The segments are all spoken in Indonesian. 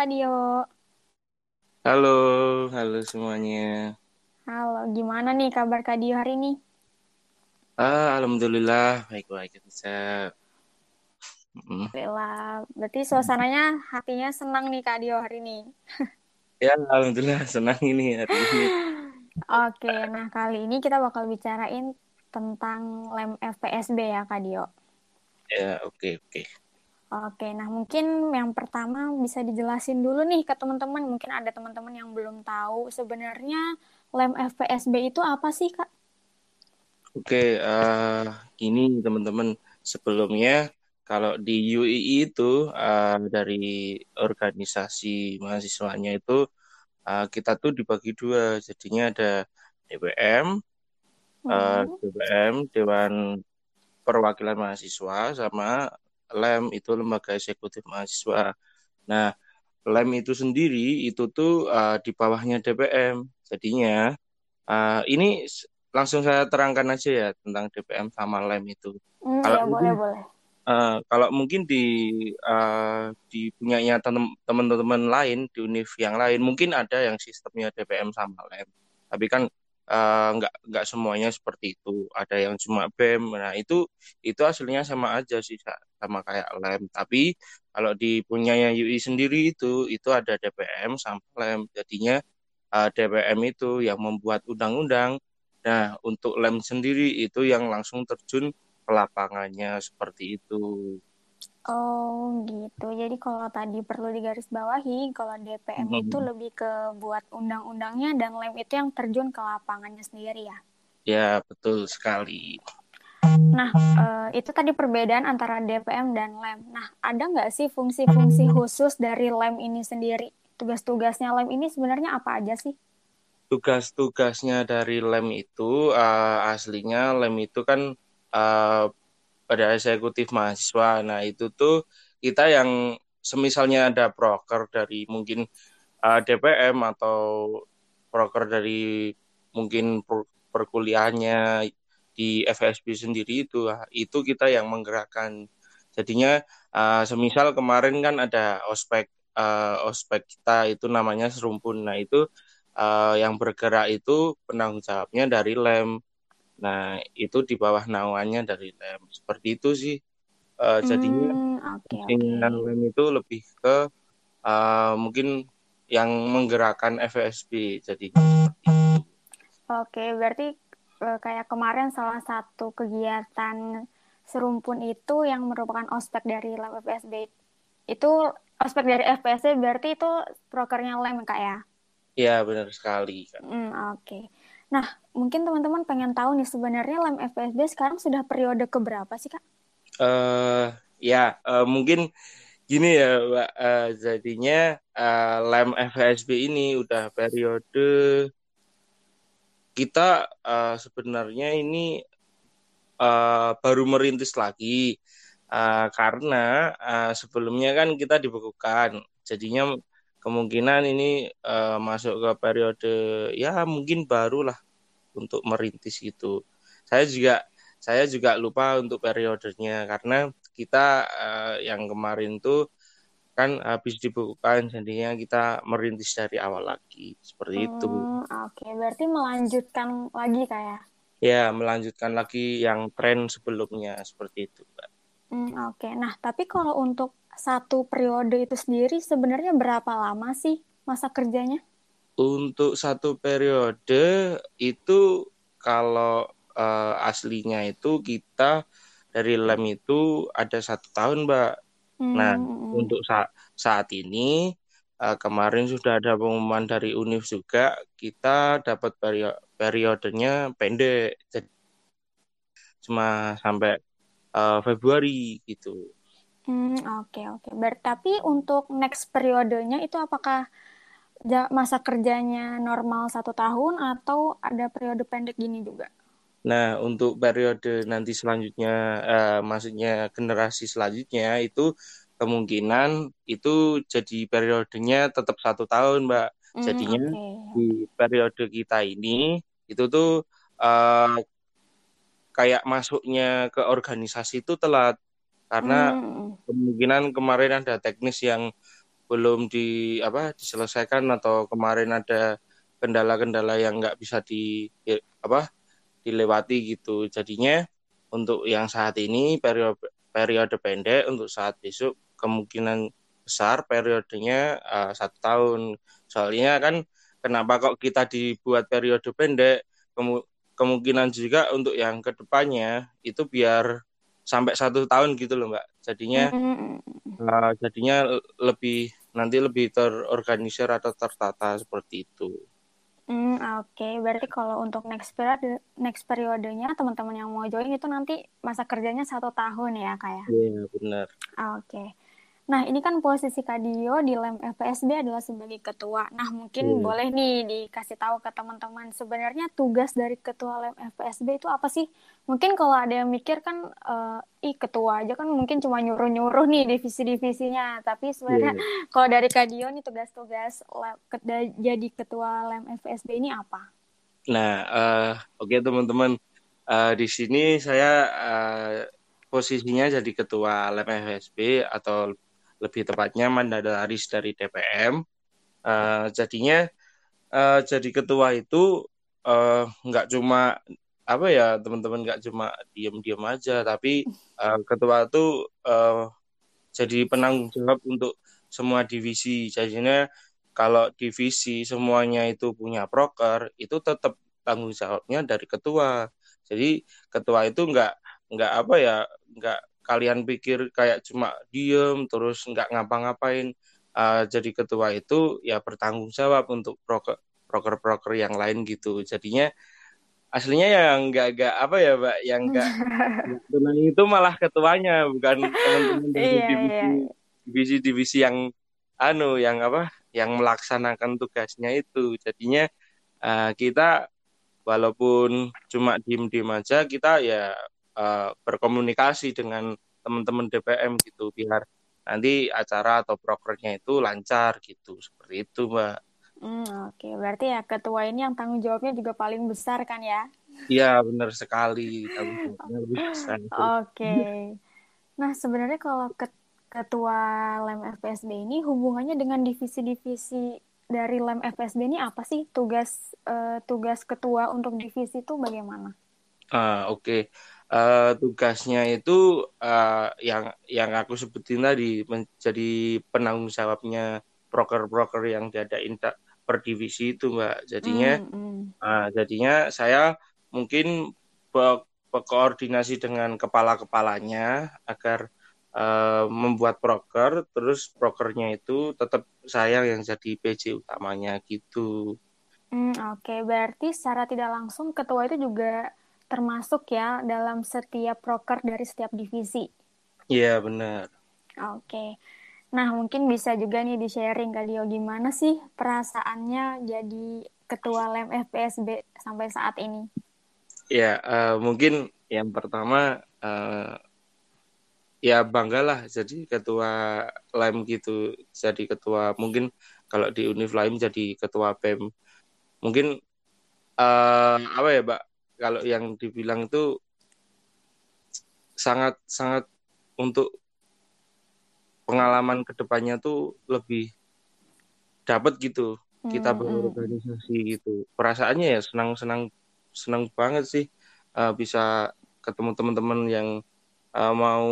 Kak Dio. Halo, halo semuanya. Halo, gimana nih kabar Kak Dio hari ini? Ah, alhamdulillah baik-baik bisa. Alhamdulillah. Berarti suasananya hatinya senang nih Kak Dio hari ini. Ya, alhamdulillah senang ini hari ini. Oke, nah kali ini kita bakal bicarain tentang lem FPSB ya Kak Dio. Ya, oke, oke. Oke, nah mungkin yang pertama bisa dijelasin dulu nih ke teman-teman. Mungkin ada teman-teman yang belum tahu sebenarnya lem FPSB itu apa sih, Kak? Oke, uh, ini teman-teman sebelumnya kalau di UII itu uh, dari organisasi mahasiswanya itu uh, kita tuh dibagi dua. Jadinya ada DPM, hmm. uh, DPM Dewan Perwakilan Mahasiswa sama LEM itu lembaga eksekutif mahasiswa. Nah, LEM itu sendiri itu tuh uh, di bawahnya DPM. Jadinya uh, ini langsung saya terangkan aja ya tentang DPM sama LEM itu. Mm, kalau ya, boleh boleh. Uh, kalau mungkin di uh, di punyanya teman-teman lain di univ yang lain mungkin ada yang sistemnya DPM sama LEM. Tapi kan uh, nggak nggak semuanya seperti itu. Ada yang cuma BEM. Nah itu itu hasilnya sama aja sih sama kayak lem. Tapi kalau di punyanya UI sendiri itu itu ada DPM sama lem. Jadinya uh, eh, DPM itu yang membuat undang-undang. Nah untuk lem sendiri itu yang langsung terjun ke lapangannya seperti itu Oh gitu. Jadi kalau tadi perlu digarisbawahi, kalau DPM hmm. itu lebih ke buat undang-undangnya dan lem itu yang terjun ke lapangannya sendiri ya? Ya betul sekali. Nah eh, itu tadi perbedaan antara DPM dan lem. Nah ada nggak sih fungsi-fungsi khusus dari lem ini sendiri? Tugas-tugasnya lem ini sebenarnya apa aja sih? Tugas-tugasnya dari lem itu uh, aslinya lem itu kan uh, pada eksekutif mahasiswa. Nah, itu tuh kita yang semisalnya ada broker dari mungkin uh, DPM atau broker dari mungkin per perkuliahannya di FSB sendiri itu itu kita yang menggerakkan. Jadinya uh, semisal kemarin kan ada ospek uh, ospek kita itu namanya serumpun. Nah, itu uh, yang bergerak itu penanggung jawabnya dari LEM Nah, itu di bawah naungannya dari lem. Seperti itu sih. Uh, jadinya hmm, okay, okay. lem itu lebih ke uh, mungkin yang menggerakkan FSB. Jadi Oke, okay, berarti uh, kayak kemarin salah satu kegiatan serumpun itu yang merupakan ospek dari lem FSB. Itu ospek dari FPSB berarti itu prokernya lem kak ya? Iya benar sekali. Hmm, Oke. Okay. Nah, mungkin teman-teman pengen tahu nih sebenarnya lem FPSB sekarang sudah periode keberapa sih kak? Uh, ya, uh, mungkin gini ya, Mbak. Uh, jadinya uh, lem FPSB ini udah periode kita uh, sebenarnya ini uh, baru merintis lagi uh, karena uh, sebelumnya kan kita dibekukan, jadinya kemungkinan ini uh, masuk ke periode ya mungkin baru lah untuk merintis itu. Saya juga saya juga lupa untuk periodenya karena kita uh, yang kemarin tuh kan habis dibukukan jadinya kita merintis dari awal lagi seperti hmm, itu. Oke, okay. berarti melanjutkan lagi kayak? Ya? ya, melanjutkan lagi yang tren sebelumnya seperti itu, Mbak. Hmm, Oke, okay. nah tapi kalau untuk satu periode itu sendiri sebenarnya berapa lama sih masa kerjanya? Untuk satu periode itu kalau uh, aslinya itu kita dari lem itu ada satu tahun, Mbak. Hmm. Nah, untuk sa saat ini uh, kemarin sudah ada pengumuman dari Univ juga kita dapat perio periodenya pendek, jadi cuma sampai uh, Februari gitu. Hmm, oke okay, oke. Okay. Tapi untuk next periodenya itu apakah masa kerjanya normal satu tahun atau ada periode pendek gini juga? Nah, untuk periode nanti selanjutnya, uh, maksudnya generasi selanjutnya itu kemungkinan itu jadi periodenya tetap satu tahun, Mbak. Hmm, Jadinya okay. di periode kita ini itu tuh uh, kayak masuknya ke organisasi itu telat karena hmm. kemungkinan kemarin ada teknis yang belum di apa diselesaikan atau kemarin ada kendala-kendala yang nggak bisa di apa dilewati gitu. Jadinya untuk yang saat ini periode periode pendek untuk saat besok kemungkinan besar periodenya uh, satu tahun. Soalnya kan kenapa kok kita dibuat periode pendek? Kemu kemungkinan juga untuk yang ke depannya itu biar sampai satu tahun gitu loh mbak jadinya mm-hmm. uh, jadinya lebih nanti lebih terorganisir atau tertata seperti itu. Hmm, Oke, okay. berarti kalau untuk next period next periodenya teman-teman yang mau join itu nanti masa kerjanya satu tahun ya kayak? Ya? Iya yeah, benar. Oke. Okay. Nah, ini kan posisi Kadio di LEM FPSB adalah sebagai ketua. Nah, mungkin hmm. boleh nih dikasih tahu ke teman-teman sebenarnya tugas dari ketua LEM FPSB itu apa sih? Mungkin kalau ada yang mikir kan, uh, ih ketua aja kan mungkin cuma nyuruh-nyuruh nih divisi-divisinya. Tapi sebenarnya hmm. kalau dari Kadio nih tugas-tugas jadi ketua LEM FPSB ini apa? Nah, uh, oke okay, teman-teman. Uh, di sini saya uh, posisinya jadi ketua LEM FPSB atau lebih tepatnya mandataris dari DPM. Uh, eh, jadinya uh, jadi ketua itu uh, nggak cuma apa ya teman-teman nggak cuma diem-diem aja, tapi uh, ketua itu uh, jadi penanggung jawab untuk semua divisi. Jadinya kalau divisi semuanya itu punya proker, itu tetap tanggung jawabnya dari ketua. Jadi ketua itu nggak nggak apa ya nggak kalian pikir kayak cuma diem terus nggak ngapa-ngapain uh, jadi ketua itu ya bertanggung jawab untuk proker-proker yang lain gitu jadinya aslinya yang nggak nggak apa ya mbak yang nggak tenang itu malah ketuanya bukan teman-teman dari iya, divisi iya. divisi-divisi yang anu yang apa yang melaksanakan tugasnya itu jadinya uh, kita walaupun cuma diem-diem aja kita ya uh, berkomunikasi dengan teman-teman DPM gitu biar nanti acara atau prokernya itu lancar gitu seperti itu mbak. Hmm, Oke, okay. berarti ya ketua ini yang tanggung jawabnya juga paling besar kan ya? Iya benar sekali tanggung jawabnya lebih besar. Oke, okay. nah sebenarnya kalau ketua lem FPSB ini hubungannya dengan divisi-divisi dari lem FPSB ini apa sih tugas uh, tugas ketua untuk divisi itu bagaimana? Ah oke. Okay uh, tugasnya itu uh, yang yang aku sebutin tadi menjadi penanggung jawabnya broker-broker yang diadain per divisi itu mbak jadinya mm, mm. Uh, jadinya saya mungkin be berkoordinasi dengan kepala-kepalanya agar uh, membuat broker terus brokernya itu tetap saya yang jadi PJ utamanya gitu. Mm, Oke, okay. berarti secara tidak langsung ketua itu juga termasuk ya dalam setiap proker dari setiap divisi. Iya, benar. Oke. Nah, mungkin bisa juga nih di-sharing kali ya gimana sih perasaannya jadi ketua LEM FPSB sampai saat ini? Ya, uh, mungkin yang pertama uh, ya banggalah jadi ketua LEM gitu, jadi ketua mungkin kalau di Univ lain jadi ketua PEM. Mungkin uh, apa ya, Mbak? Kalau yang dibilang itu sangat sangat untuk pengalaman ke depannya tuh lebih dapat gitu kita hmm, hmm. berorganisasi gitu perasaannya ya senang senang senang banget sih uh, bisa ketemu teman-teman yang uh, mau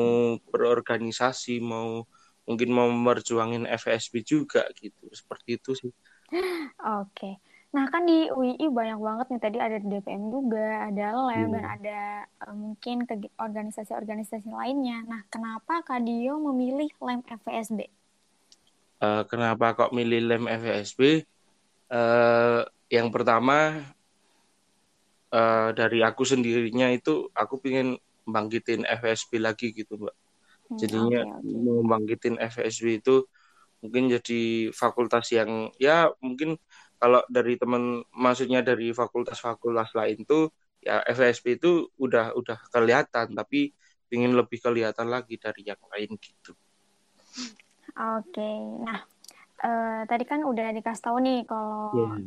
berorganisasi mau mungkin mau memperjuangin FSB juga gitu seperti itu sih oke okay. Nah, kan di UII banyak banget nih tadi ada DPM juga, ada LEM, hmm. dan ada uh, mungkin organisasi-organisasi lainnya. Nah, kenapa Kak Dio memilih LEM FVSB? Uh, kenapa kok milih LEM FVSB? Uh, yang pertama, uh, dari aku sendirinya itu, aku ingin bangkitin FSB lagi gitu, Mbak. Hmm, Jadinya okay, okay. mau bangkitin FSB itu mungkin jadi fakultas yang ya mungkin kalau dari teman maksudnya dari fakultas-fakultas lain tuh ya FSP itu udah udah kelihatan tapi ingin lebih kelihatan lagi dari yang lain gitu. Oke, nah uh, tadi kan udah dikasih tahu nih kalau yeah.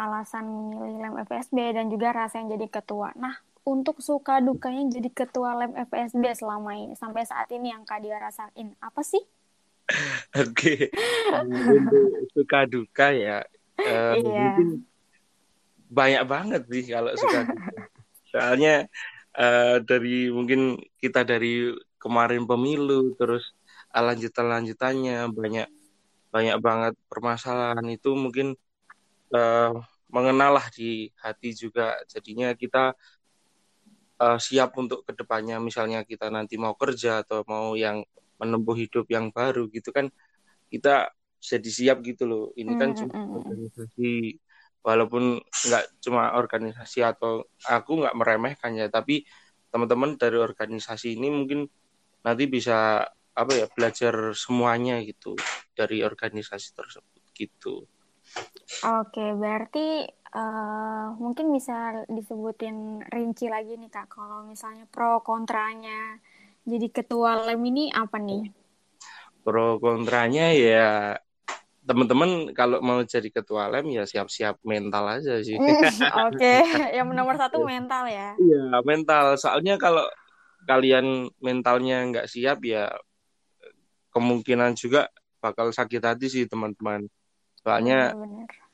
alasan milih lem FSB dan juga rasa yang jadi ketua. Nah untuk suka dukanya jadi ketua lem FSB selama ini sampai saat ini yang kak dia rasain apa sih? Oke, untuk suka duka ya, uh, iya. mungkin banyak banget sih kalau suka duka. Soalnya uh, dari mungkin kita dari kemarin pemilu, terus lanjutan-lanjutannya banyak banyak banget permasalahan itu mungkin uh, mengenal lah di hati juga. Jadinya kita uh, siap untuk ke depannya, misalnya kita nanti mau kerja atau mau yang menempuh hidup yang baru gitu kan kita jadi siap gitu loh ini kan mm, cuma organisasi walaupun nggak cuma organisasi atau aku nggak meremehkan ya tapi teman-teman dari organisasi ini mungkin nanti bisa apa ya belajar semuanya gitu dari organisasi tersebut gitu. Oke, berarti uh, mungkin bisa disebutin rinci lagi nih kak, kalau misalnya pro kontranya jadi ketua lem ini apa nih? Pro kontranya ya teman-teman kalau mau jadi ketua lem ya siap-siap mental aja sih. Oke, okay. yang nomor satu mental ya. Iya mental. Soalnya kalau kalian mentalnya nggak siap ya kemungkinan juga bakal sakit hati sih teman-teman. Soalnya bener, bener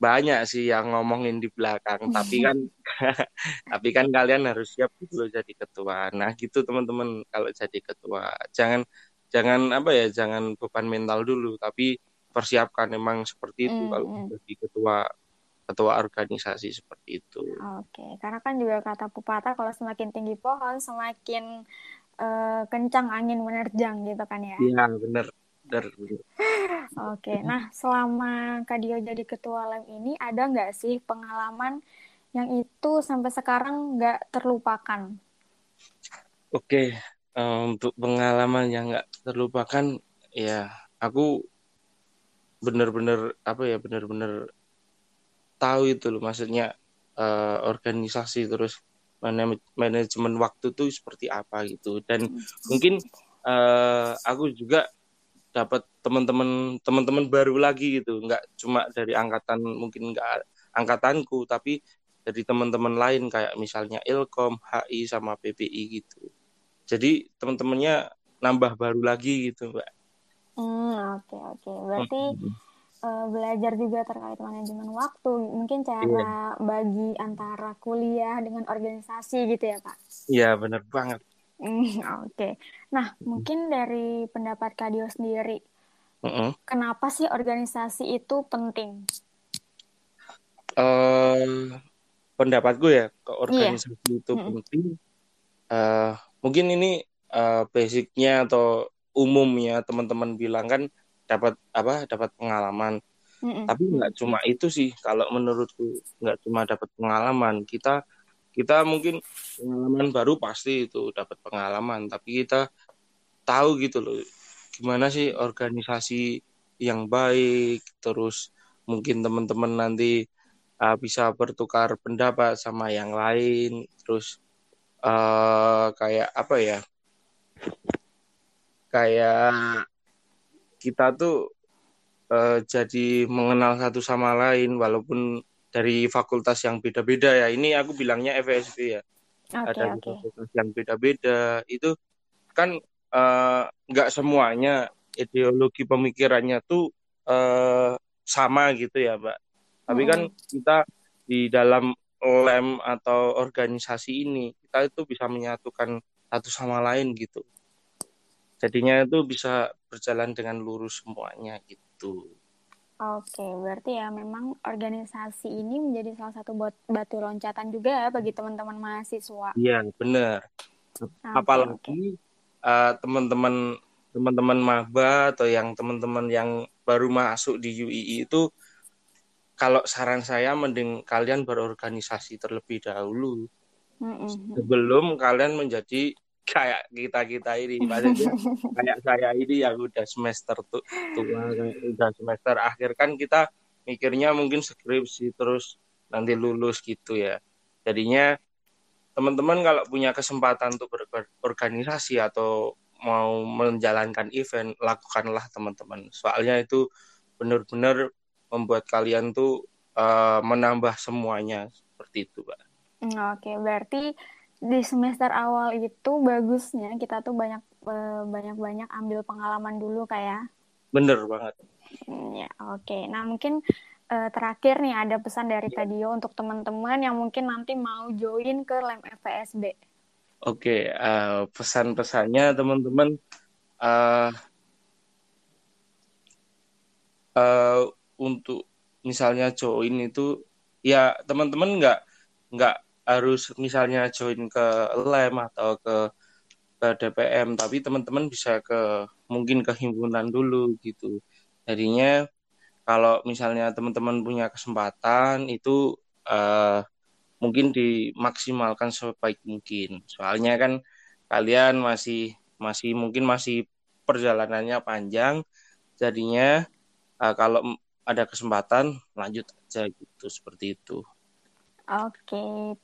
banyak sih yang ngomongin di belakang tapi kan tapi kan kalian harus siap dulu jadi ketua nah gitu teman-teman kalau jadi ketua jangan jangan apa ya jangan beban mental dulu tapi persiapkan emang seperti itu mm, kalau mm. jadi ketua ketua organisasi seperti itu oke karena kan juga kata pepatah kalau semakin tinggi pohon semakin uh, kencang angin menerjang gitu kan ya iya benar benar Oke, nah selama Kak Dio jadi ketua LEM ini ada nggak sih pengalaman yang itu sampai sekarang nggak terlupakan? Oke, um, untuk pengalaman yang nggak terlupakan, ya aku benar-benar apa ya benar-benar tahu itu loh. Maksudnya uh, organisasi terus manajemen waktu tuh seperti apa gitu. Dan mungkin uh, aku juga dapat teman-teman teman-teman baru lagi gitu. Nggak cuma dari angkatan mungkin nggak angkatanku tapi dari teman-teman lain kayak misalnya Ilkom, HI sama PPI gitu. Jadi teman-temannya nambah baru lagi gitu mbak. Hmm oke okay, oke okay. berarti uh, belajar juga terkait manajemen waktu mungkin cara yeah. bagi antara kuliah dengan organisasi gitu ya pak? Iya benar banget. Hmm, oke. Okay. Nah, mungkin dari pendapat Kadio sendiri, uh-uh. kenapa sih organisasi itu penting? Uh, pendapatku ya, ke iya. organisasi yeah. itu uh-uh. penting. Uh, mungkin ini uh, basicnya atau umumnya teman-teman bilang kan dapat apa? Dapat pengalaman. Uh-uh. Tapi nggak cuma itu sih. Kalau menurutku nggak cuma dapat pengalaman, kita kita mungkin pengalaman baru pasti itu dapat pengalaman tapi kita tahu gitu loh gimana sih organisasi yang baik terus mungkin teman-teman nanti uh, bisa bertukar pendapat sama yang lain terus uh, kayak apa ya kayak kita tuh uh, jadi mengenal satu sama lain walaupun dari fakultas yang beda-beda ya. Ini aku bilangnya FSB ya. Okay, Ada okay. fakultas yang beda-beda. Itu kan eh, nggak uh, semuanya ideologi pemikirannya tuh uh, sama gitu ya, Mbak. Tapi kan kita di dalam lem atau organisasi ini kita itu bisa menyatukan satu sama lain gitu. Jadinya itu bisa berjalan dengan lurus semuanya gitu. Oke, berarti ya memang organisasi ini menjadi salah satu batu loncatan juga ya bagi teman-teman mahasiswa. Iya, benar. Okay, Apalagi okay. Uh, teman-teman teman-teman maba atau yang teman-teman yang baru masuk di UII itu kalau saran saya mending kalian berorganisasi terlebih dahulu mm -hmm. sebelum kalian menjadi kayak kita kita ini maksudnya kayak saya ini yang udah semester tuh tua udah semester akhir. Kan kita mikirnya mungkin skripsi terus nanti lulus gitu ya. Jadinya teman-teman kalau punya kesempatan untuk berorganisasi atau mau menjalankan event lakukanlah teman-teman. Soalnya itu benar-benar membuat kalian tuh uh, menambah semuanya. Seperti itu pak. Oke berarti di semester awal itu bagusnya kita tuh banyak uh, banyak-banyak ambil pengalaman dulu kayak. Ya. Bener banget. Hmm, ya, oke. Okay. Nah, mungkin uh, terakhir nih ada pesan dari yeah. Kadio untuk teman-teman yang mungkin nanti mau join ke LEM FPSB. Oke, okay, uh, pesan-pesannya teman-teman uh, uh, untuk misalnya join itu ya teman-teman nggak nggak harus misalnya join ke lem atau ke ke DPM tapi teman-teman bisa ke mungkin ke himpunan dulu gitu. Jadinya kalau misalnya teman-teman punya kesempatan itu uh, mungkin dimaksimalkan sebaik mungkin. Soalnya kan kalian masih masih mungkin masih perjalanannya panjang jadinya uh, kalau ada kesempatan lanjut aja gitu seperti itu. Oke,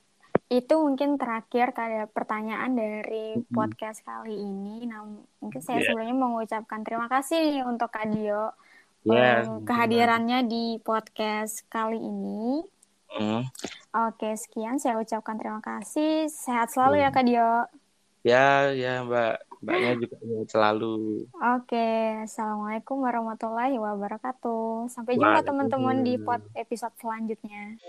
itu mungkin terakhir kayak pertanyaan dari mm-hmm. podcast kali ini. Nah, mungkin saya yeah. sebelumnya mengucapkan terima kasih untuk Kak Dio yeah, um, kehadirannya di podcast kali ini. Mm. Oke, sekian saya ucapkan terima kasih. Sehat selalu yeah. ya Kak Dio. Ya, ya Mbak. Mbaknya juga selalu. Oke, Assalamualaikum warahmatullahi wabarakatuh. Sampai jumpa teman-teman di pod episode selanjutnya.